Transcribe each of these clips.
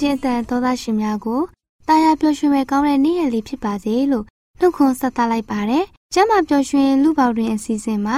ခြင်းအတန်သောသားရှင်များကိုတာယာပျော်ရွှင်မဲ့ကောင်းတဲ့နေ့ရက်လေးဖြစ်ပါစေလို့နှုတ်ခွန်းဆက်သလိုက်ပါတယ်။ကျမ်းမာပျော်ရွှင်လူပေါတွင်အစီအစဉ်မှာ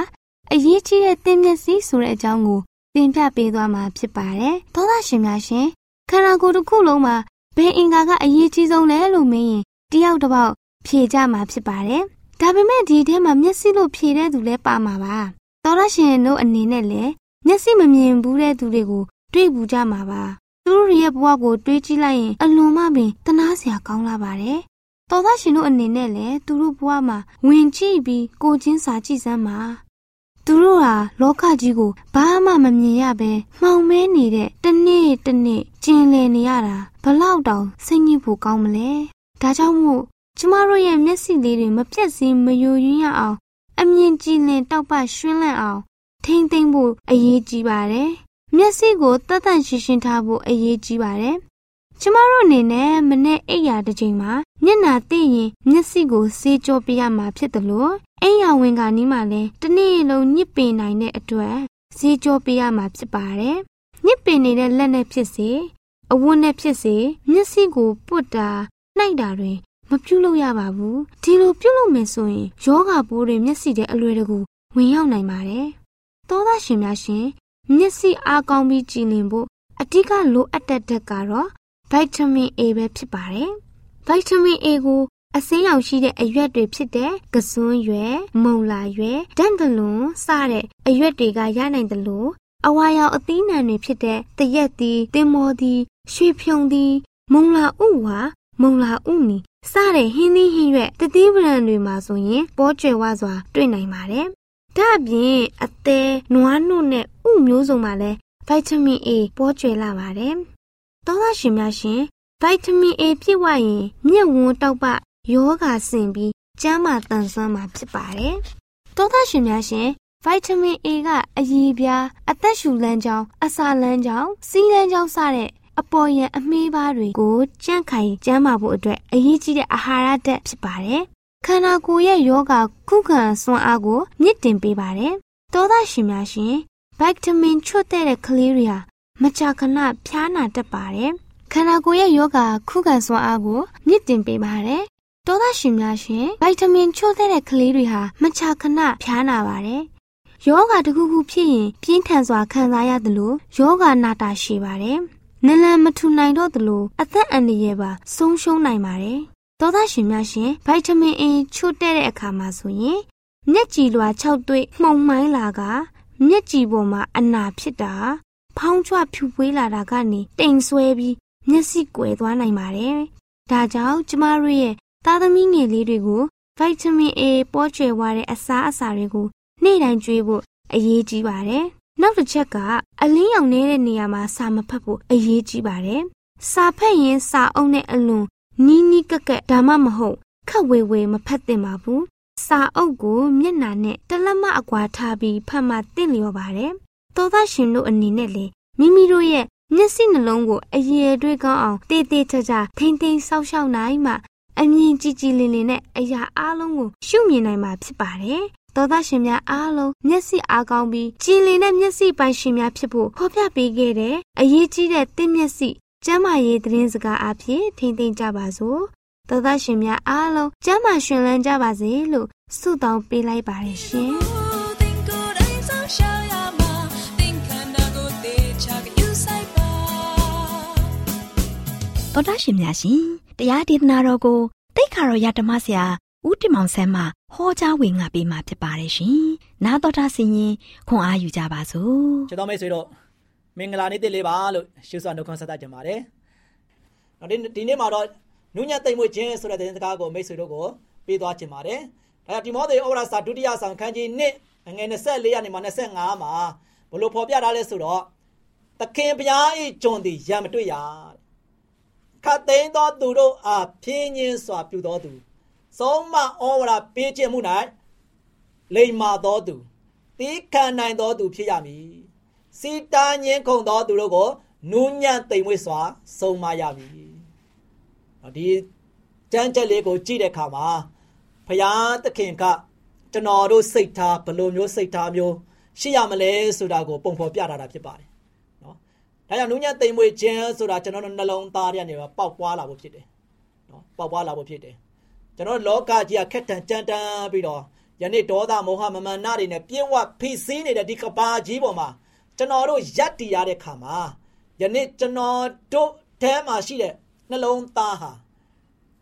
အရေးကြီးတဲ့သင်မျက်စိဆိုတဲ့အကြောင်းကိုသင်ပြပေးသွားမှာဖြစ်ပါတယ်။သောသားရှင်များရှင်ခန္ဓာကိုယ်တစ်ခုလုံးမှာဘယ်အင်္ဂါကအရေးကြီးဆုံးလဲလို့မေးရင်တယောက်တစ်ပေါက်ဖြေကြမှာဖြစ်ပါတယ်။ဒါပေမဲ့ဒီထဲမှာမျက်စိလို့ဖြေတဲ့သူလည်းပါမှာပါ။သောသားရှင်တို့အနေနဲ့လည်းမျက်စိမမြင်ဘူးတဲ့သူတွေကိုတွေ့ဘူးကြမှာပါ သူတို့ရဲ့ဘဝကိုတွေးကြည့်လိုက်ရင်အလွန်မှပင်တနာစရာကောင်းလာပါတယ်။တော်သားရှင်တို့အနေနဲ့လည်းသူတို့ဘဝမှာဝင်ကြည့်ပြီးကိုချင်းစာကြည့်စမ်းပါ။သူတို့ဟာလောကကြီးကိုဘာမှမမြင်ရဘဲမှောင်မဲနေတဲ့တနေ့တနေ့ကျင်လည်နေရတာဘလောက်တောင်စိတ်ညစ်ဖို့ကောင်းမလဲ။ဒါကြောင့်မို့ကျမတို့ရဲ့မျက်စိလေးတွေမပြတ်စင်းမယိုယွင်းရအောင်အမြင်ကြည်လင်တောက်ပရွှင်လန့်အောင်ထိမ့်သိမ့်ဖို့အရေးကြီးပါတယ် မျက်စိကိုတတ်တန့်ရှင်းရှင်းထားဖို့အရေးကြီးပါတယ်။ကျမတို့အနေနဲ့မနေ့အိပ်ရာတစ်ချိန်မှာမျက်နာသိရင်မျက်စိကိုစေးကြောပေးရမှာဖြစ်တယ်လို့အိမ်ယာဝင်ကနီးမှလည်းတနေ့လုံးညစ်ပင်နိုင်တဲ့အတွက်စေးကြောပေးရမှာဖြစ်ပါတယ်။ညစ်ပင်နေတဲ့လက်နဲ့ဖြစ်စေအဝတ်နဲ့ဖြစ်စေမျက်စိကိုပုတ်တာနှိုက်တာတွေမပြုတ်လို့ရပါဘူး။ဒီလိုပြုတ်လို့မယ်ဆိုရင်ယောဂပိုးတွေမျက်စိထဲအလွယ်တကူဝင်ရောက်နိုင်ပါတယ်။သောသားရှင်များရှင် မျက်စိအားကောင်းပြီးကြည်လင်ဖို့အဓိကလိုအပ်တဲ့ဓာတ်ကတော့ဗိုက်တာမင် A ပဲဖြစ်ပါတယ်။ဗိုက်တာမင် A ကိုအစင်းရောင်ရှိတဲ့အရွက်တွေဖြစ်တဲ့ကစွန်းရွက်၊မုံလာရွက်၊ဒန့်တလွန်စတဲ့အရွက်တွေကရနိုင်တယ်လို့အဝါရောင်အသီးနှံတွေဖြစ်တဲ့တရက်သီး၊တင်မော်သီး၊ရွှေဖြုံသီး၊မုံလာဥဝါမုံလာဥနီစတဲ့ဟင်းသီးဟင်းရွက်တတိပရံတွေမှာဆိုရင်ပေါ်ကျွယ်ဝစွာတွေ့နိုင်ပါတယ် ဒါ့အပြင်အသေးနွားနုနဲ့ဥမျိုးစုံမှာလည်းဗိုက်တာမင် A ပေါ်ကျွယ်လာပါတယ်။သောသားရှင်များရှင်ဗိုက်တာမင် A ပြည့်ဝရင်မျက်ဝန်းတောက်ပယောဂါဆင်ပြီးကျန်းမာတန်ဆွမ်းမှာဖြစ်ပါတယ်။သောသားရှင်များရှင်ဗိုက်တာမင် A ကအရည်ပြားအသက်ရှူလမ်းကြောင်းအစာလမ်းကြောင်းစီးလမ်းကြောင်းစတဲ့အပေါ်ယံအမေးပါးတွေကိုကြန့်ခိုင်ကျန်းမာဖို့အတွက်အရေးကြီးတဲ့အာဟာရဓာတ်ဖြစ်ပါတယ် ခန္ဓာကိုယ်ရဲ့ယောဂခုခံစွမ်းအားကိုမြင့်တင်ပေးပါတယ်။သောသားရှင်များရှင်ဗိုက်တာမင်ချွတ်တဲ့ကလေးတွေဟာမကြာခဏဖျားနာတတ်ပါတယ်။ခန္ဓာကိုယ်ရဲ့ယောဂခုခံစွမ်းအားကိုမြင့်တင်ပေးပါတယ်။သောသားရှင်များရှင်ဗိုက်တာမင်ချွတ်တဲ့ကလေးတွေဟာမကြာခဏဖျားနာပါတယ်။ယောဂတစ်ခုခုဖြစ်ရင်ပြင်းထန်စွာခံစားရသလိုယောဂနာတာရှိပါတယ်။နလန်မထူနိုင်တော့သလိုအသက်အန္တရာယ်ပါဆုံးရှုံးနိုင်ပါတယ် သောသားရှင်များရှင်ဗိုက်တာမင် A ချို့တဲ့တဲ့အခါမှာဆိုရင်မျက်ကြည်လွာ၆သွေးမှုံမိုင်းလာကမျက်ကြည်ပေါ်မှာအနာဖြစ်တာ ဖောင်းချွဖြူပွေးလာတာကနေတိမ်ဆွဲပြီးမျက်စိကွယ်သွားနိုင်ပါတယ်။ဒါကြောင့်ကျမတို့ရဲ့သားသမီးငယ်လေးတွေကိုဗိုက်တာမင် A ပေါ်ကျွယ်ဝတဲ့အစားအစာတွေကိုနေ့တိုင်းကျွေးဖို့အရေးကြီးပါတယ်။နောက်တစ်ချက်ကအလင်းရောင်နေတဲ့နေရာမှာစာမဖတ်ဖို့အရေးကြီးပါတယ်။စာဖတ်ရင်စာအုပ်နဲ့အလွန် နီးနီးကက်ကက်ဒါမှမဟုတ်ခက်ဝေဝေမဖတ်သင့်ပါဘူး။စာအုပ်ကိုမျက်နှာနဲ့တလက်မအကွာထားပြီးဖတ်မှသင့်လျော်ပါတယ်။သောသားရှင်တို့အနေနဲ့လေမိမိတို့ရဲ့မျက်စိနှလုံးကိုအရေတွေးကောင်းအောင်တည်တည်ချာချာထိမ့်သိမ်းဆောက်ရှောက်နိုင်မှအမြင်ကြည်ကြည်လင်လင်နဲ့အရာအလုံးကိုရှုမြင်နိုင်မှာဖြစ်ပါတယ်။သောသားရှင်များအားလုံးမျက်စိအားကောင်းပြီးကြည်လင်တဲ့မျက်စိပိုင်ရှင်များဖြစ်ဖို့ဖော်ပြပေးခဲ့တဲ့အရေးကြီးတဲ့သင်မျက်စိ ကျမ်းမာရေးသတင်းစကားအဖြစ်ထိမ့်သိမ်းကြပါစို့။သောသားရှင်များအားလုံးကျမ်းမာရှင်လန်းကြပါစေလို့ဆုတောင်းပေးလိုက်ပါတယ်ရှင်။တော်တာရှင်များရှင်တရားဒေသနာတော်ကိုတိတ်ခါတော်ရဓမ္မဆရာဦးတင်မောင်ဆန်းမှဟောကြားဝင်ငါပေးมาဖြစ်ပါတယ်ရှင်။နာတော်တာဆင်ရင်ခွန်အားယူကြပါစို့ချစ်တော်မိတ်ဆွေတို့ မင်္ဂလာနေ့တစ်လေးပါလို့ရှုစွာနှုတ်ခွန်းဆက်သကြပါတယ်။နောက်ဒီဒီနေ့မှာတော့နုညံ့သိမ့်မွေ့ခြင်းဆိုတဲ့သတင်းစကားကိုမိတ်ဆွေတို့ကိုပေးသွားခြင်းပါတယ်။ဒါကြောင့်ဒီမောသေဩဝါဒစာဒုတိယဆောင်ခန်းကြီး1ငွေ24ရာနေမှာ25မှာဘလို့ဖော်ပြထားလဲဆိုတော့သခင်ဘုရား၏ဂျွန်သည်ရံမတွေ့ရခတ်သိမ်းသောသူတို့အားဖြင်းညင်းစွာပြုသောသူဆုံးမဩဝါဒပေးခြင်းမှု၌လိမ္မာသောသူတီးခံနိုင်သောသူဖြစ်ရမည် စီတာညင်းခုန်သောသူတို့ကိုနူးညံ့သိမ်မွေ့စွာဆုံးမရမည်ဒီကြမ်းချက်လေးကိုကြည့်တဲ့အခါမှာဖယားသခင်ကကျွန်တော်တို့စိတ်ထားဘယ်လိုမျိုးစိတ်ထားမျိုးရှိရမလဲဆိုတာကိုပုံဖော်ပြထားတာဖြစ်ပါတယ်နော်ဒါကြောင့်နူးညံ့သိမ်မွေ့ခြင်းဆိုတာကျွန်တော်တို့နှလုံးသားထဲကနေပေါက်ပွားလာဖို့ဖြစ်တယ်နော်ပေါက်ပွားလာဖို့ဖြစ်တယ်ကျွန်တော်လောကကြီးကခက်တန်ကြမ်းတမ်းပြီးတော့ယနေ့ဒေါသမောဟမမနာတွေနဲ့ပြင်းဝဖိစီးနေတဲ့ဒီကဘာကြီးပေါ်မှာ ကျွန်တော်တို့ရက်တည်ရတဲ့ခါမှာယနေ့ကျွန်တော်တို့ထဲမှာရှိတဲ့နှလုံးသားဟာ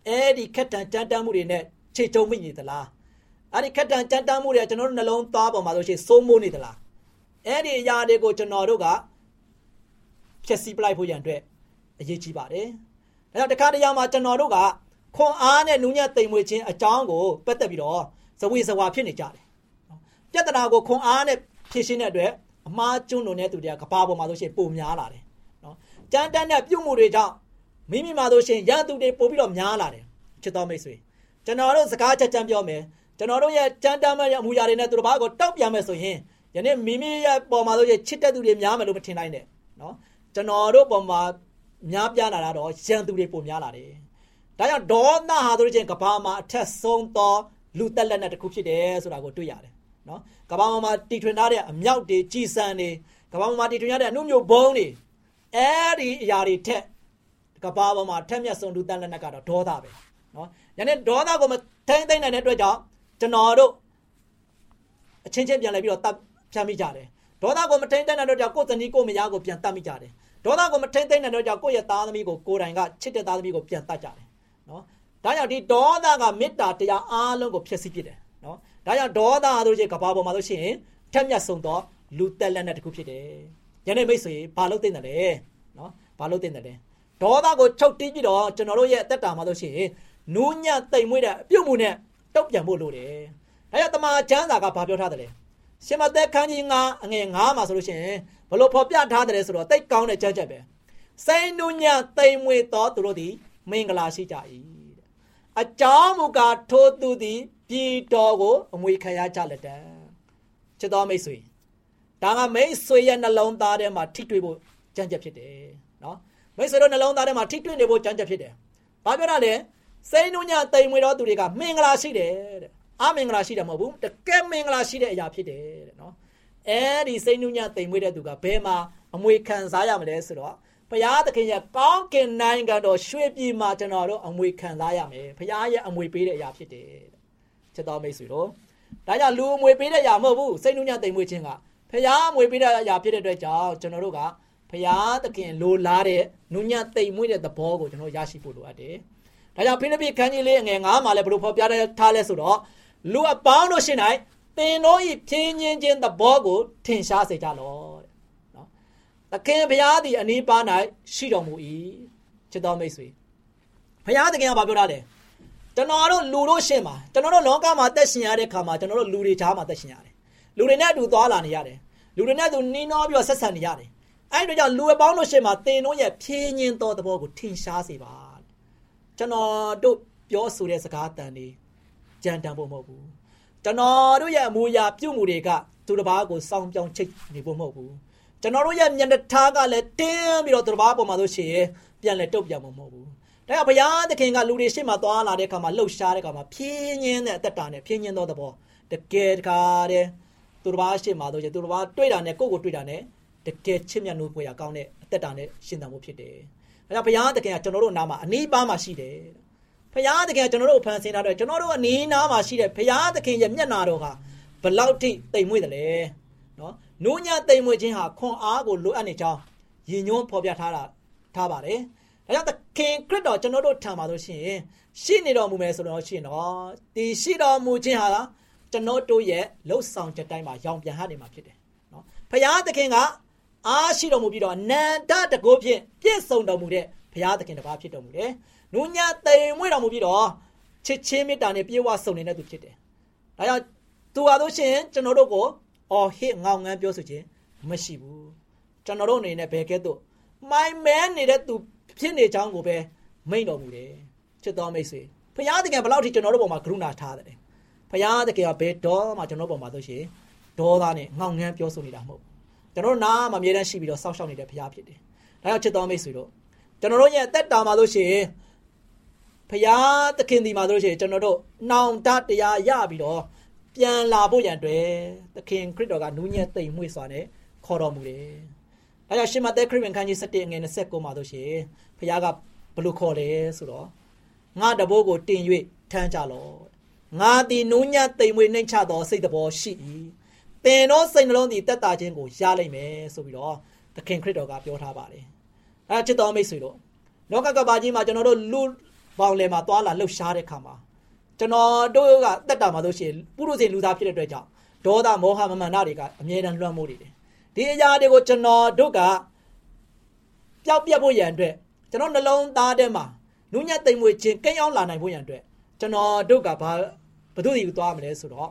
အဲ့ဒီခက်တန်ကြမ်းတမ်းမှုတွေနဲ့ခြေချုံမိနေသလားအဲ့ဒီခက်တန်ကြမ်းတမ်းမှုတွေကျွန်တော်တို့နှလုံးသားပေါ်မှာဆိုရှင်စိုးမိုးနေသလားအဲ့ဒီအရာတွေကိုကျွန်တော်တို့ကဖြည့်ဆည်းပလိုက်ဖို့ရန်အတွက်အရေးကြီးပါတယ်ဒါကြောင့်တခါတရံမှာကျွန်တော်တို့ကခွန်အားနဲ့နူးညံ့သိမ်မွေ့ခြင်းအကြောင်းကိုပတ်သက်ပြီးတော့ဇဝေဇဝါဖြစ်နေကြတယ်ပြဿနာကိုခွန်အားနဲ့ဖြေရှင်းတဲ့အတွက် အမားကျွန်းလုံးတဲ့သူတွေကကဘာပေါ်မှာဆိုရှင်ပုံများလာတယ်နော်ကြမ်းတမ်းတဲ့ပြုတ်မှုတွေကြောင့်မိမိမှာဆိုရှင်ရန်သူတွေပို့ပြီးတော့များလာတယ်ချစ်တော်မိတ်ဆွေကျွန်တော်တို့စကားချက်ချမ်းပြောမယ်ကျွန်တော်တို့ရဲ့ကြမ်းတမ်းမဲ့အမှုရာတွေနဲ့သူတို့ဘာကိုတောက်ပြန်မယ်ဆိုရင်ယနေ့မိမိရဲ့ပေါ်မှာဆိုရင်ချစ်တဲ့သူတွေများမယ်လို့မထင်နိုင်နဲ့နော်ကျွန်တော်တို့ပေါ်မှာများပြားလာတာတော့ရန်သူတွေပုံများလာတယ်ဒါကြောင့်ဒေါသဟာဆိုလို့ချင်းကဘာမှာအထက်ဆုံးသောလူတက်လက်နဲ့တစ်ခုဖြစ်တယ်ဆိုတာကိုတွေ့ရတယ် နော်ကဘာမှာတီထွင်ထားတဲ့အမြောက်တွေကြီးစံတွေကဘာမှာတီထွင်ထားတဲ့အနှုတ်မျိုးဘုံတွေအဲ့ဒီအရာတွေထက်ကဘာပေါ်မှာထက်မြက်ဆုံးလူတက်လက်နဲ့ကတော့ဒေါသပဲနော်ညနေဒေါသကိုမထိမ့်သိမ့်နိုင်တဲ့အတွက်ကြောင့်ကျွန်တော်တို့အချင်းချင်းပြန်လဲပြီးတော့တပ်ဖြတ်မိကြတယ်ဒေါသကိုမထိမ့်သိမ့်နိုင်တဲ့အတွက်ကြောင့်ကိုယ်တဏီကိုမယားကိုပြန်တတ်မိကြတယ်ဒေါသကိုမထိမ့်သိမ့်နိုင်တဲ့အတွက်ကြောင့်ကိုယ့်ရဲ့သားသမီးကိုကိုယ်တိုင်ကချစ်တဲ့သားသမီးကိုပြန်တတ်ကြတယ်နော်ဒါကြောင့်ဒီဒေါသကမေတ္တာတရားအားလုံးကိုဖျက်ဆီးပစ်တယ်နော် ဒါကြောင့်ဒေါသဆိုရင်ကဘာပေါ်မှာလို့ရှိရင်ထက်မြက်ဆုံးသောလူတက်လက်နဲ့တခုဖြစ်တယ်ယနေ့မိတ်ဆွေဘာလို့သိတယ်လဲနော်ဘာလို့သိတယ်လဲဒေါသကိုချုပ်တီးပြီးတော့ကျွန်တော်တို့ရဲ့အသက်တာမှာလို့ရှိရင်နူးညံ့တိမ်မွေးတဲ့အပြုတ်မှုနဲ့တုတ်ပြန်ဖို့လိုတယ်ဒါကြောင့်တမန်ကျမ်းစာကဘာပြောထားတယ်လဲရှင်မသက်ခန်းကြီး9အငယ်9မှာဆိုလို့ရှိရင်ဘလို့ဖော်ပြထားတယ်ဆိုတော့တိတ်ကောင်းတဲ့ကြက်ကြက်ပဲစိန်နူးညံ့တိမ်မွေးသောသူတို့သည်မင်္ဂလာရှိကြ၏အကြောင်းမူကားထိုသူသည် ပြည်တော်ကိုအမွေခံရကြလက်တံချစ်တော်မိတ်ဆွေဒါကမိတ်ဆွေရဲ့နှလုံးသားထဲမှာထိတွေ့ဖို့ကြံကြက်ဖြစ်တယ်နော်မိတ်ဆွေတို့နှလုံးသားထဲမှာထိတွေ့နေဖို့ကြံကြက်ဖြစ်တယ်ဘာပြောတာလဲစိတ်နှညတိမ်မွေတော်သူတွေကမင်္ဂလာရှိတယ်တဲ့အမင်္ဂလာရှိတယ်မဟုတ်ဘူးတကယ်မင်္ဂလာရှိတဲ့အရာဖြစ်တယ်တဲ့နော်အဲဒီစိတ်နှညတိမ်မွေတဲ့သူကဘယ်မှာအမွေခံစားရမလဲဆိုတော့ဘုရားသခင်ရဲ့ကောင်းကင်နိုင်ငံတော်ရွှေပြည်မှာကျွန်တော်တို့အမွေခံစားရမယ်ဘုရားရဲ့အမွေပေးတဲ့အရာဖြစ်တယ် ချစ်တော်မိတ်ဆွေတို့ဒါကြောင့်လူအမွေပေးတဲ့အရာမဟုတ်ဘူးစိတ်နှညတိမ်မွေခြင်းကဘုရားအမွေပေးတဲ့အရာဖြစ်တဲ့အတွက်ကြောင့်ကျွန်တော်တို့ကဘုရားသခင်လိုလားတဲ့နုညံ့တိမ်မွေတဲ့သဘောကိုကျွန်တော်ရရှိဖို့လိုအပ်တယ်ဒါကြောင့်ဖိလိပ္ပိခန်းကြီးလေးငယ်9မှာလည်းဘယ်လိုဖော်ပြထားလဲဆိုတော့လူအပေါင်းတို့ရှင်၌သင်တို့၏ဖြင်းညင်းခြင်းသဘောကိုထင်ရှားစေကြလော့တဲ့နော်သခင်ဘုရားသည်အနီးပါး၌ရှိတော်မူ၏ချစ်တော်မိတ်ဆွေဘုရားသခင်ကဘာပြောတာလဲ ကျွန်တော်တို့လူတို့ရှင်မှာကျွန်တော်တို့လောကမှာတက်ရှင်ရတဲ့ခါမှာကျွန်တော်တို့လူတွေကြားမှာတက်ရှင်ရတယ်လူတွေနဲ့အတူသွားလာနေရတယ်လူတွေနဲ့အတူနှီးနှောပြီးတော့ဆက်ဆံနေရတယ်အဲ့ဒီတော့ကြောင့်လူအပေါင်းတို့ရှင်မှာသင်တို့ရဲ့ဖြင်းညင်းသောသဘောကိုထင်ရှားစေပါကျွန်တော်တို့ပြောဆိုတဲ့စကားတန်တွေကြံတန်ဖို့မဟုတ်ဘူးကျွန်တော်တို့ရဲ့အမူအရာပြုမှုတွေကသူတစ်ပါးကိုစောင်းပြောင်းချိတ်နေဖို့မဟုတ်ဘူးကျွန်တော်တို့ရဲ့မျက်နှာထားကလည်းတင်းပြီးတော့သူတစ်ပါးပေါ်မှာဆိုရှင်ပြန်လဲတုတ်ပြန်မှာမဟုတ်ဘူး ဒါကြောင့်ဘုရားသခင်ကလူတွေရှေ့မှာသွားလာတဲ့အခါမှာလှုပ်ရှားတဲ့အခါမှာဖြင်းညင်းတဲ့အသက်တာနဲ့ဖြင်းညင်းသောသဘောတကယ်တကားတဲ့သူတစ်ပါးရှေ့မှာဆိုရင်သူတစ်ပါးတွေ့တာနဲ့ကိုယ့်ကိုတွေ့တာနဲ့တကယ်ချစ်မြတ်လို့ပွေရကောင်းတဲ့အသက်တာနဲ့ရှင်းတန်မှုဖြစ်တယ်။ဒါကြောင့်ဘုရားသခင်ကကျွန်တော်တို့နားမှာအနီးပါးမှာရှိတယ်။ဘုရားသခင်ကကျွန်တော်တို့ဖန်ဆင်းထားတယ်ကျွန်တော်တို့အနီးနားမှာရှိတဲ့ဘုရားသခင်ရဲ့မျက်နာတော်ဟာဘလောက်ထိတိမ်မွေ့တယ်လဲ။နော်။နုညတိမ်မွေ့ခြင်းဟာခွန်အားကိုလိုအပ်နေကြောင်းယဉ်ညွန်းဖော်ပြထားတာထားပါတယ်။ ဒါကြောင့်သခင်ခရစ်တော်ကျွန်တော်တို့ထံမှာလို့ရှိရင်ရှိနေတော်မူမယ်ဆိုတော့ရှိရင်တော့ဒီရှိတော်မူခြင်းဟာကျွန်တော်တို့ရဲ့လှုပ်ဆောင်ချက်တိုင်းမှာရောင်ပြန်ဟနေမှာဖြစ်တယ်။နော်။ဘုရားသခင်ကအားရှိတော်မူပြီးတော့နန္တတကုဖြင့်ပြည့်စုံတော်မူတဲ့ဘုရားသခင်တစ်ပါးဖြစ်တော်မူတယ်။နုညာတိမ်မွေ့တော်မူပြီးတော့ချစ်ချင်းမေတ္တာနဲ့ပြေဝဆုံနေတဲ့သူဖြစ်တယ်။ဒါကြောင့်သူဟာတို့ရှင်ကျွန်တော်တို့ကိုအော်ဟစ်ငောင်းငန်းပြောဆိုခြင်းမရှိဘူး။ကျွန်တော်တို့အနေနဲ့ဘယ်ကဲ့သို့မိုင်မဲနေတဲ့သူ ဖြစ်နေကြောင်းကိုပဲမိန့်တော်မူတယ်။ချစ်တော်မိတ်ဆွေဘုရားသခင်ဘယ်လောက်ထိကျွန်တော်တို့ပေါ်မှာကရုဏာထားတယ်။ဘုရားသခင်ကဘယ်တော့မှကျွန်တော်တို့ပေါ်မှာဆိုရှင်ဒေါသနဲ့ငောင်းငန်းပြောဆိုနေတာမဟုတ်ကျွန်တော်တို့နားမှာအမြဲတမ်းရှိပြီးတော့စောင့်ရှောက်နေတဲ့ဘုရားဖြစ်တယ်။ဒါကြောင့်ချစ်တော်မိတ်ဆွေတို့ကျွန်တော်တို့ရဲ့အသက်တာမှာလို့ရှိရင်ဘုရားသခင်ဒီမှာလို့ရှိရင်ကျွန်တော်တို့နှောင်တတရားရပြီးတော့ပြန်လာဖို့ရန်အတွက်သခင်ခရစ်တော်ကနူးညံ့သိမ်မွေ့စွာနဲ့ခေါ်တော်မူတယ်။ ဒါကြောင့်ရှင်မသက်ခရစ်ဝင်ခန်းကြီး7ငွေ29မှာလို့ရှိရင်ဘုရားကဘလို့ခေါ်လဲဆိုတော့ငါတဘိုးကိုတင်၍ထမ်းကြလော့။ငါသည်နူးညံ့သိမ်မွေ့နှိမ့်ချသောစိတ်တော်ရှိ၏သင်တို့စိတ်နှလုံးသည်တက်တာခြင်းကိုရလိမ့်မယ်ဆိုပြီးတော့သခင်ခရစ်တော်ကပြောထားပါတယ်အဲချစ်တော်မိတ်ဆွေတို့လောကကဘာကြီးမှာကျွန်တော်တို့လူပေါင်းလဲမှာသွာလာလှုပ်ရှားတဲ့ခါမှာကျွန်တော်တို့ကတက်တာမှာလို့ရှိရင်ပုရုဇဉ်လူသားဖြစ်တဲ့အတွက်ကြောင့်ဒေါသမောဟမမှန်တာတွေကအမြဲတမ်းလွှမ်းမိုးနေတယ် ဒီအရာတွေကိုကျွန်တော်တို့ကပျောက်ပြက်ဖို့ရန်အတွက်ကျွန်တော်နှလုံးသားထဲမှာနုညံ့သိမ်မွေခြင်းကိန်းအောင်လာနိုင်ဖို့ရန်အတွက်ကျွန်တော်တို့ကဘာဘုသူစီကိုသွားမလဲဆိုတော့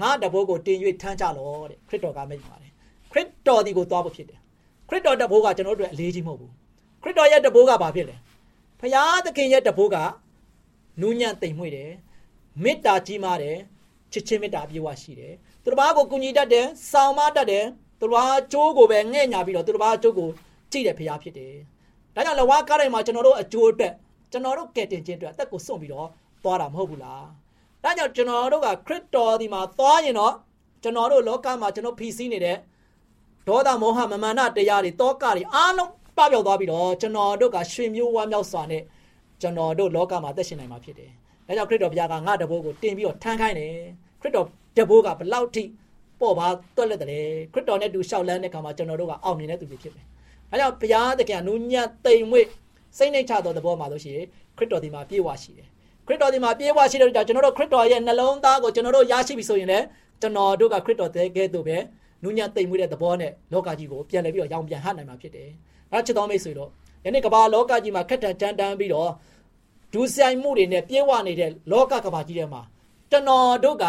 ငါတဘိုးကိုတင်၍ထမ်းကြလောတဲ့ခရစ်တော်ကမိတ်ပါတယ်ခရစ်တော်ဒီကိုသွားဖို့ဖြစ်တယ်ခရစ်တော်တဘိုးကကျွန်တော်တို့အလေးကြီးမဟုတ်ဘူးခရစ်တော်ရဲ့တဘိုးကဘာဖြစ်လဲဖရာသခင်ရဲ့တဘိုးကနူးညံ့တိမ်မွေ့တယ်မေတ္တာကြီးမားတယ်ချစ်ချင်းမေတ္တာအပြည့်ဝရှိတယ်သူတစ်ပါးကိုကူညီတတ်တယ်ဆောင်မတတ်တယ် သူတစ်ပါးကျိုးကိုပဲငဲ့ညာပြီးတော့သူတစ်ပါးကျိုးကိုကြည့်တယ်ဖရာဖြစ်တယ်ဒါကြောင့်လဝါကားတိုင်းမှာကျွန်တော်တို့အကျိုးအတွက်ကျွန်တော်တို့ကယ်တင်ခြင်းအတွက်အသက်ကိုစွန့်ပြီးတော့သွားတာမဟုတ်ဘူးလားဒါကြောင့်ကျွန်တော်တို့ကခရစ်တော်ဒီမှာသွားရင်တော့ကျွန်တော်တို့လောကမှာကျွန်တော်ဖြီးစည်းနေတဲ့ဒေါသမောဟမမာနတရားတွေတောကတွေအားလုံးပပျောက်သွားပြီးတော့ကျွန်တော်တို့ကရွှေမျိုးဝမ်းမြောက်စွာနဲ့ကျွန်တော်တို့လောကမှာသက်ရှင်နိုင်မှာဖြစ်တယ်။ဒါကြောင့်ခရစ်တော်ဘုရားကငါတဘိုးကိုတင်ပြီးတော့ထမ်းခိုင်းတယ်။ခရစ်တော်တဘိုးကဘလောက်ထိ ပေါ့ပါတွက်လက်တယ်ခရစ်တော်နဲ့တူလျှောက်လန်းတဲ့ခါမှာကျွန်တော်တို့ကအောင်နေတဲ့သူတွေဖြစ်တယ်။ဒါကြောင့်ဘုရားသခင်ကနူးညံ့တိမ်မွေ့စိတ်နှိမ်ချသောသဘောမှာလို့ရှိရင်ခရစ်တော်ဒီမှာပြေဝရှိတယ်ခရစ်တော်ဒီမှာပြေဝရှိတဲ့ကြောင့်ကျွန်တော်တို့ခရစ်တော်ရဲ့နှလုံးသားကိုကျွန်တော်တို့ရရှိပြီဆိုရင်လည်းကျွန်တော်တို့ကခရစ်တော်တဲ့ကဲ့သို့ပဲနူးညံ့တိမ်မွေ့တဲ့သဘောနဲ့လောကကြီးကိုပြန်လည်ပြီးတော့ရောင်ပြန်ဟနိုင်မှာဖြစ်တယ်။အဲချစ်တော်မိတ်ဆွေတို့ယနေ့ကမ္ဘာလောကကြီးမှာခက်ထန်ကြမ်းတမ်းပြီးတော့ဒူဆိုင်မှုတွေနဲ့ပြေဝနေတဲ့လောကကမ္ဘာကြီးထဲမှာကျွန်တော်တို့က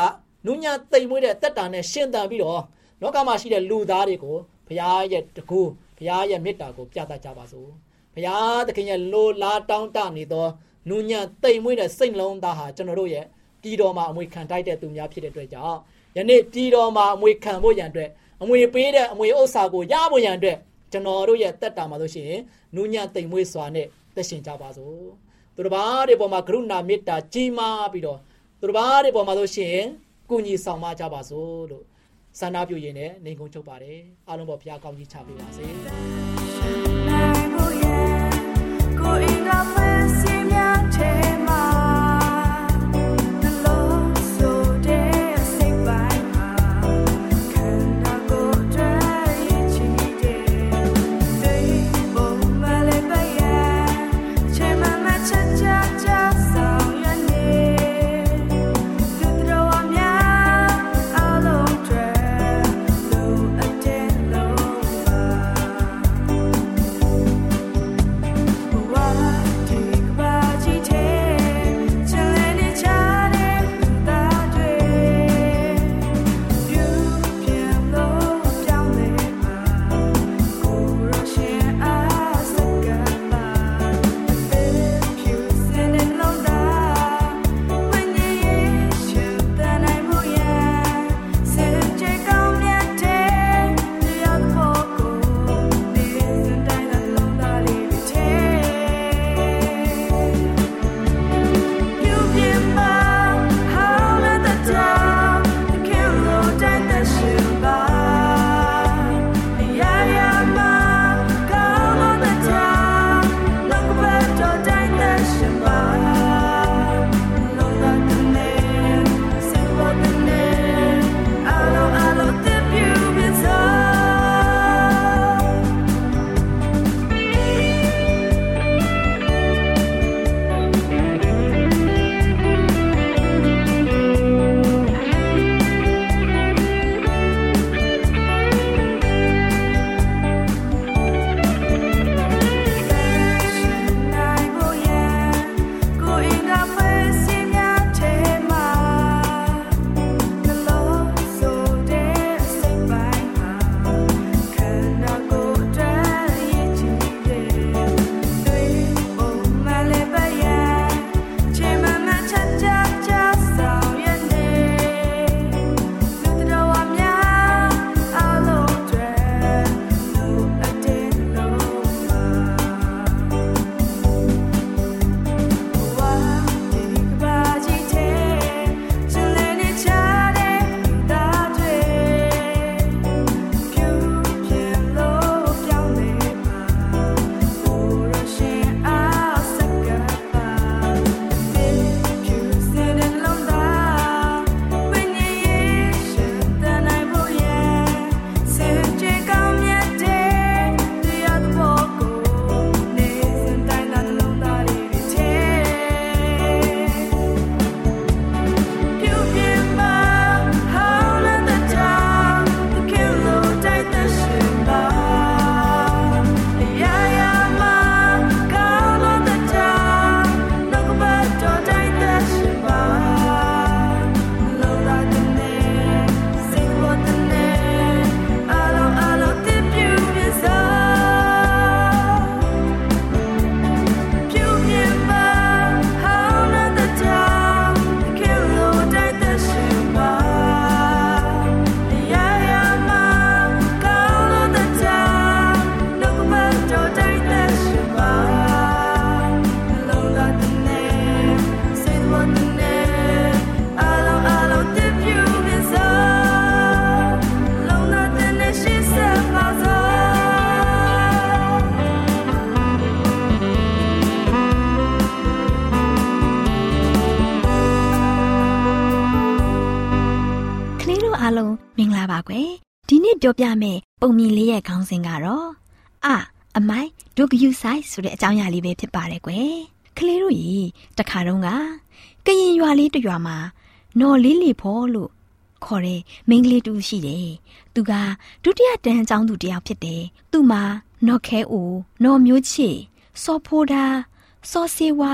နူးညံ့တိမ်မွေ့တဲ့တက်တာနဲ့ရှင်းတန်ပြီးတော့လောကမှာရှိတဲ့လူသားတွေကိုဘုရားရဲ့တကူဘုရားရဲ့မေတ္တာကိုပြသကြပါစို့။ဘုရားသခင်ရဲ့လိုလားတောင်းတနေသောနူးညံ့တိမ်မွေ့တဲ့စိတ်နှလုံးသားဟာကျွန်တော်တို့ရဲ့ပြည်တော်မှာအမွေခံတိုက်တဲ့သူများဖြစ်တဲ့အတွက်ကြောင့်ယနေ့ပြည်တော်မှာအမွေခံဖို့ရန်အတွက်အမွေပေးတဲ့အမွေဥစ္စာကိုရဖို့ရန်အတွက်ကျွန်တော်တို့ရဲ့တက်တာမှာလို့ရှိရင်နူးညံ့တိမ်မွေ့စွာနဲ့သက်ရှင်ကြပါစို့သူတစ်ပါးတွေပေါ်မှာကရုဏာမေတ္တာကြီးမားပြီးတော့သူတစ်ပါးတွေပေါ်မှာလို့ရှိရင် ကုညီဆောင်မကြပါစို့လို့ဆန္ဒပြုရင်းနဲ့နေကုန်းချုပ်ပါတယ်အားလုံးပေါ်ဘုရားကောင်းကြီးချပေးပါစေကိုအင်္ဂါမဲစီ ပြောပြမယ့်ပုံမြင်လေးရဲ့ခေါင်းစဉ်ကတော့အအမိုက်ဒုကယူဆိုင်ဆိုတဲ့အကြောင်းအရာလေးပဲဖြစ်ပါတယ်ကွယ်ကလေးတို့ရေတခါတုန်းကကရင်ရွာလေးတစ်ရွာမှာနော်လေးလီဖော်လို့ခေါ်တဲ့မိန်းကလေးတူရှိတယ်သူကဒုတိယတန်းအကြောင်းသူတစ်ယောက်ဖြစ်တယ်သူမှာနော်ခဲအိုနော်မျိုးချစ်စောဖိုးဒါစောစေဝါ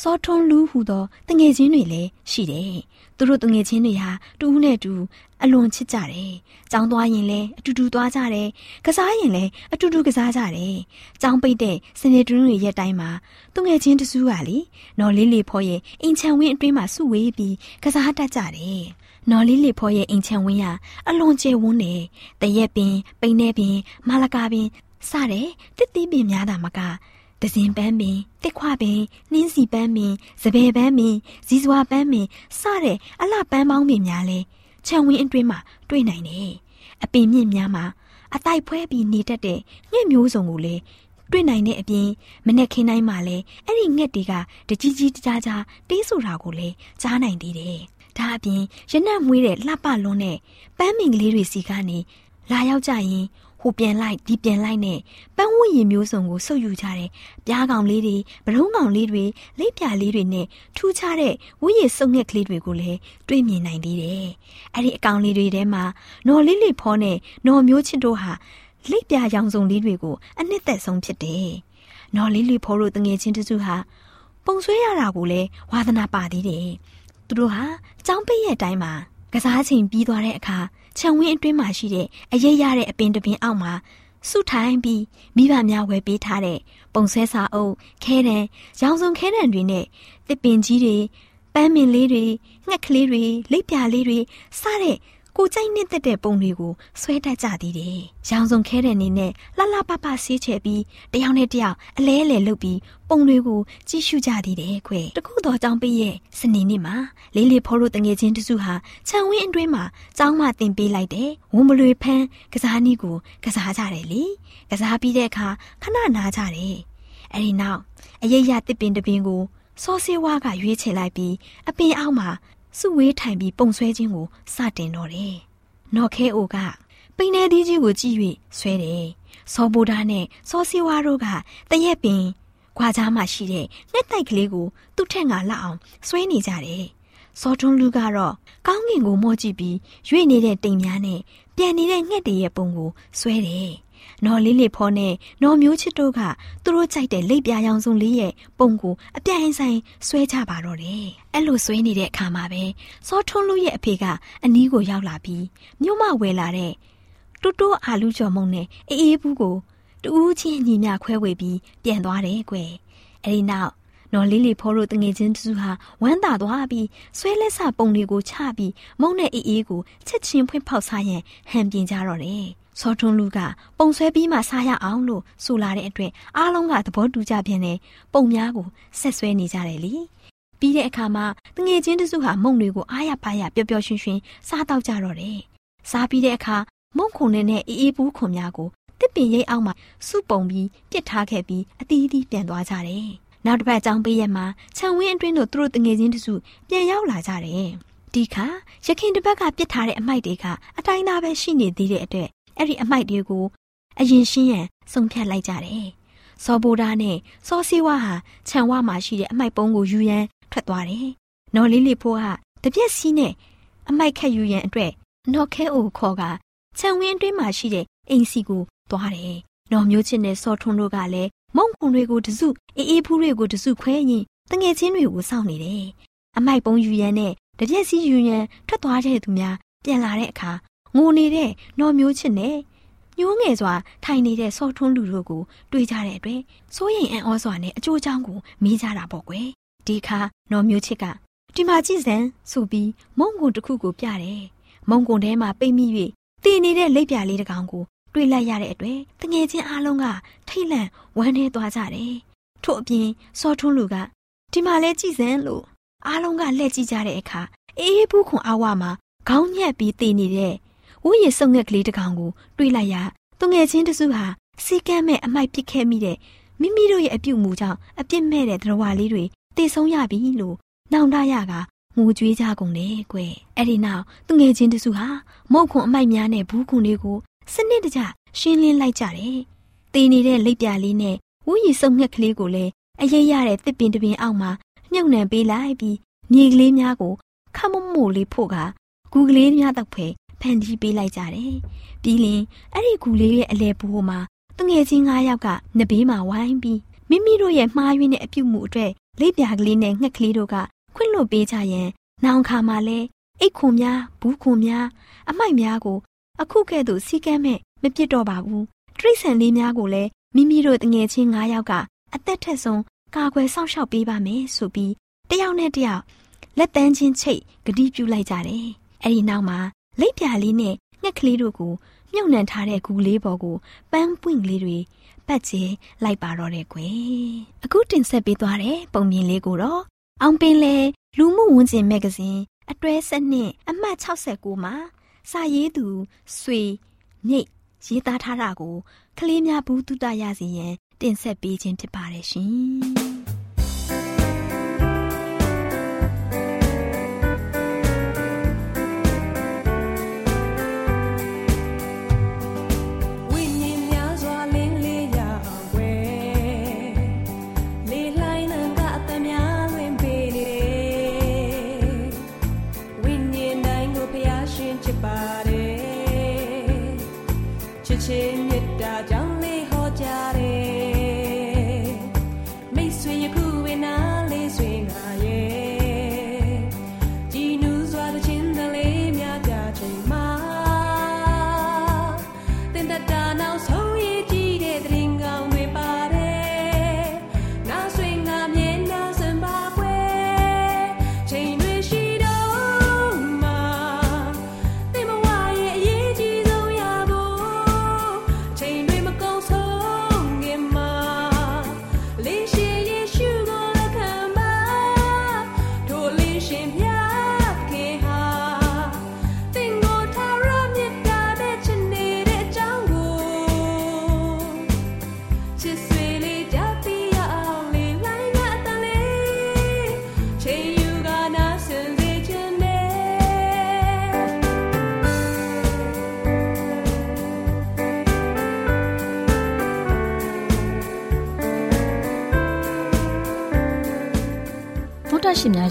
စောထွန်းလူဟူသောတငယ်ချင်းတွေလည်းရှိတယ်သူတို့တငယ်ချင်းတွေဟာတူးနဲ့တူ အလွန်ချစ်ကြတယ်။ကြောင်းသွားရင်လည်းအတူတူသွားကြတယ်။ကစားရင်လည်းအတူတူကစားကြတယ်။ကြောင်းပိတ်တဲ့စနေတွင်းတွေရက်တိုင်းမှာသူငယ်ချင်းတစုကလေနော်လေးလေးဖော်ရဲ့အင်ချံဝင်းအတွင်းမှာစုဝေးပြီးကစားတတ်ကြတယ်။နော်လေးလေးဖော်ရဲ့အင်ချံဝင်းကအလွန်ကျယ်ဝန်းတယ်။တရက်ပင်ပိန်နေပင်မာလကာပင်စတဲ့တစ်သီးပင်များတာမကတစင်ပန်းပင်တစ်ခွပင်နှင်းစီပန်းပင်စပယ်ပန်းပင်ဇီဇွာပန်းပင်စတဲ့အလှပန်းပေါင်းပင်များလဲ ခြံဝင်းအတွင်းမှာတွေ့နိုင်တယ်။အပင်မြင့်များမှာအတိုက်ဖွဲပြီးနေတတ်တဲ့ငှက်မျိုးစုံကိုလည်းတွေ့နိုင်တဲ့အပြင်မနဲ့ခင်းတိုင်းမှာလည်းအဲ့ဒီငှက်တွေကတကြီးကြီးကြားကြားတေးဆိုတာကိုလည်းကြားနိုင်သေးတယ်။ဒါအပြင်ရနက်မွေးတဲ့လှပလွန်းတဲ့ပန်းမင်ကလေးတွေစီကနေလာရောက်ကြရင် ဟိုပြန်လိုက်ဒီပြန်လိုက်နဲ့ပန်းဝတ်ရင်မျိုးစုံကိုဆုပ်ယူကြတယ်။ပြားကောင်လေးတွေဗရုံးကောင်လေးတွေလိပ်ပြာလေးတွေနဲ့ထူးခြားတဲ့ဝတ်ရည်စုံငှက်ကလေးတွေကိုလည်းတွေ့မြင်နိုင်သေးတယ်။အဲ့ဒီအကောင်လေးတွေထဲမှာနော်လေးလေးဖောနဲ့နော်မျိုးချစ်တို့ဟာလိပ်ပြာရောင်စုံလေးတွေကိုအနှစ်သက်ဆုံးဖြစ်တယ်။နော်လေးလေးဖောတို့တငယ်ချင်းတစုဟာပုံဆွဲရတာကိုလည်းဝါသနာပါသေးတယ်။သူတို့ဟာចောင်းပိတ်ရဲ့အတိုင်းမှာကစားချိန်ပြီးသွားတဲ့အခါ ခြံဝင်းအတွင်းမှာရှိတဲ့အရေးရတဲ့အပင်တပင်အောက်မှာစုထိုင်ပြီးမိဘများဝယ်ပေးထားတဲ့ပုံဆွဲစာအုပ်ခဲတံရောင်စုံခဲတံတွေနဲ့တစ်ပင်ကြီးတွေပန်းမင်လေးတွေငှက်ကလေးတွေလိပ်ပြာလေးတွေစတဲ့ ကိုကြိုက်နှစ်သက်တဲ့ပုံတွေကိုဆွဲတတ်ကြသေးတယ်။ရောင်စုံခဲတဲ့နေနဲ့လှလှပပဆေးချဲပြီးတယောက်နဲ့တယောက်အလဲအလဲလုပ်ပြီးပုံတွေကိုကြည့်ရှုကြသေးတယ်ခွဲ။တခုတော့ကြောင်ပိရဲ့စနေနေ့မှာလေးလေးဖော်လို့တငယ်ချင်းတစုဟာခြံဝင်းအတွင်းမှာကျောင်းမတင်ပေးလိုက်တယ်။ဝုံမလွေဖန်းကစားနည်းကိုကစားကြတယ်လေ။ကစားပြီးတဲ့အခါခဏနားကြတယ်။အဲဒီနောက်အရေးရတစ်ပင်တပင်ကိုစောစေးဝါကရွေးချယ်လိုက်ပြီးအပင်အောက်မှာ စုဝေးထိုင်ပြီးပုံဆွဲခြင်းကိုစတင်တော့တယ်။နော်ခဲအိုကပိန်နေသီးကြီးကိုကြည့်၍ဆွဲတယ်။စောဘိုဒါနဲ့စောစီဝါတို့ကတရက်ပင်ခွာကြားမှရှိတဲ့လက်တိုက်ကလေးကိုသူ့ထက်ငါလောက်အောင်ဆွဲနေကြတယ်။စောထွန်းလူကတော့ကောင်းကင်ကိုမော့ကြည့်ပြီးရွေ့နေတဲ့တိမ်များနဲ့ပြန်နေတဲ့ငှက်တွေရဲ့ပုံကိုဆွဲတယ်။ နော်လေးလေးဖောနဲ့နော်မျိုးချစ်တို့ကသူတို့ကြိုက်တဲ့လိပ်ပြာရောင်စုံလေးရဲ့ပုံကိုအပြိုင်ဆိုင်ဆွဲကြပါတော့တယ်။အဲ့လိုဆွဲနေတဲ့အခါမှာပဲစောထွန်းလူရဲ့အဖေကအနီးကိုရောက်လာပြီးမြို့မဝယ်လာတဲ့တူတူအာလူကျော်မုံနဲ့အေးအေးဘူးကိုတူးချင်းညီမြခွဲဝေပြီးပြန်သွားတယ်ကွယ်။အဲ့ဒီနောက်နော်လေးလေးဖော်တို့တငယ်ချင်းတူဟာဝမ်းသာသွားပြီးဆွဲလက်စပုံတွေကိုချပြီးမုံနဲ့အေးအေးကိုချက်ချင်းဖွင့်ဖောက်စားရန်ဟန်ပြင်းကြတော့တယ်။ စောထွန်းလူကပုံဆွဲပြီးမှစားရအောင်လို့ဆိုလာတဲ့အတွက်အားလုံးကသဘောတူကြပြန်တဲ့ပုံများကိုဆက်ဆွဲနေကြတယ်လေ။ပြီးတဲ့အခါမှာတငယ်ချင်းတစုဟာမုံတွေကိုအားရပါရပျော်ပျော်ရွှင်ရွှင်စားတော့ကြတော့တယ်။စားပြီးတဲ့အခါမုံခုံနဲ့အေးအေးဘူးခုံများကိုတစ်ပင်ရိပ်အောက်မှာစုပုံပြီးပြစ်ထားခဲ့ပြီးအသီးသီးပြန်သွားကြတယ်။နောက်တစ်ပတ်အကြောင်းပေးရမှာခြံဝင်းအတွင်းတို့သူတို့တငယ်ချင်းတစုပြန်ရောက်လာကြတယ်။ဒီခါရခင်တစ်ပတ်ကပြစ်ထားတဲ့အမိုက်တွေကအတိုင်းသားပဲရှိနေသေးတဲ့အတွက် အဲ့ဒီအမိုက်တွေကိုအရင်ရှင်းရန်ဆုံးဖြတ်လိုက်ကြတယ်။စောဘိုဒါနဲ့စောစီဝါဟာခြံဝမှာရှိတဲ့အမိုက်ပုံးကိုယူရန်ထွက်သွားတယ်။နော်လေးလေးဖိုးကတပြက်စီးနဲ့အမိုက်ခတ်ယူရန်အတွက်နော်ခဲအိုခေါ်ကခြံဝင်းအတွင်းမှာရှိတဲ့အိမ်စီကိုသွားတယ်။နော်မျိုးချစ်နဲ့စောထွန်းတို့ကလည်းမုံခွန်တွေကိုတစုအေးအေးဖူးတွေကိုတစုခွဲရင်တငယ်ချင်းတွေကိုစောင့်နေတယ်။အမိုက်ပုံးယူရန်နဲ့တပြက်စီးယူရန်ထွက်သွားတဲ့သူများပြန်လာတဲ့အခါ ငိုနေတဲ့နော်မျိုးချစ်နဲ့ညိုးငယ်စွာထိုင်နေတဲ့စောထွန်းလူတို့ကိုတွေ့ကြတဲ့အတွက်စိုးရိမ်အံ့ဩစွာနဲ့အကျိုးအကြောင်းကိုမေးကြတာပေါ့ကွယ်ဒီခါနော်မျိုးချစ်ကဒီမှာကြည့်စမ်းဆိုပြီးမုံကုန်တစ်ခုကိုပြတယ်မုံကုန်ထဲမှာပိတ်မိ၍တည်နေတဲ့လက်ပြလေးတစ်ကောင်ကိုတွေ့လိုက်ရတဲ့အတွက်တငယ်ချင်းအားလုံးကထိတ်လန့်ဝမ်းနည်းသွားကြတယ်ထို့အပြင်စောထွန်းလူကဒီမှာလဲကြည့်စမ်းလို့အားလုံးကလှည့်ကြည့်ကြတဲ့အခါအေးဘူးခွန်အဝမှာခေါင်းညက်ပြီးတည်နေတဲ့ ဝိရစုံငက်ကလေးတစ်ကောင်ကိုတွေးလိုက်ရသူငယ်ချင်းတစုဟာစီကမ်းမဲ့အမိုက်ပစ်ခဲ့မိတဲ့မိမိတို့ရဲ့အပြုတ်မှုကြောင့်အပြစ်မဲ့တဲ့သရဝါလေးတွေတည်ဆုံးရပြီလို့နောင်တရကငိုကြွေးကြကုန်တယ်ကွယ်အဲ့ဒီနောက်သူငယ်ချင်းတစုဟာမုတ်ခွန်အမိုက်များနဲ့ဘူးခွန်လေးကိုစနစ်တကျရှင်းလင်းလိုက်ကြတယ်။တေးနေတဲ့လိပ်ပြလေးနဲ့ဝူရီစုံငှက်ကလေးကိုလည်းအရေးရတဲ့တစ်ပင်တပင်အောက်မှာမြုပ်နှံပေးလိုက်ပြီးမြေကလေးများကိုခမမို့လေးဖို့ကဂူကလေးများတော့ဖဲ ဖန်တီးပေးလိုက်ကြတယ်။ပြီးလင်အဲ့ဒီဂူလေးရဲ့အလဲဘိုးမှာသူငယ်ချင်း၅ယောက်ကနဘေးမှာဝိုင်းပြီးမိမိတို့ရဲ့မှားယွင်းတဲ့အပြုတ်မှုအတွက်လိပ်ပြကလေးနဲ့ငှက်ကလေးတို့ကခွင့်လွှတ်ပေးကြရင်နောင်ခါမှာလဲအိတ်ခွန်များဘူးခွန်များအမိုက်များကို အခုကဲ့သို့စီကမ်းမဲ့မပြစ်တော့ပါဘူးတရိษံလေးများကိုလည်းမိမိတို့တငယ်ချင်း၅ယောက်ကအသက်ထက်ဆုံးကာကွယ်စောင့်ရှောက်ပေးပါမယ်ဆိုပြီးတယောက်နဲ့တယောက်လက်တန်းချင်းချိတ်ဂတိပြုလိုက်ကြတယ်အဲ့ဒီနောက်မှာ လိပ်ပြာလေးနဲ့ငှက်ကလေးတို့ကိုမြုပ်နှံထားတဲ့ဂူလေးပေါ်ကိုပန်းပွင့်ကလေးတွေပတ်ကျဲလိုက်ပါတော့တယ်ကွယ်အခုတင်ဆက်ပေးသွားတဲ့ပုံမြင်လေးကိုတော့အောင်ပင်လေလူမှုဝန်ကျင်မဂ္ဂဇင်းအတွဲဆက်နှစ်အမှတ်69မှာစာရေးသူဆွေမြိတ်ရေးသားထားတာကိုကလေးများဘူးတုတရစီရင်တင်ဆက်ပေးခြင်းဖြစ်ပါတယ်ရှင်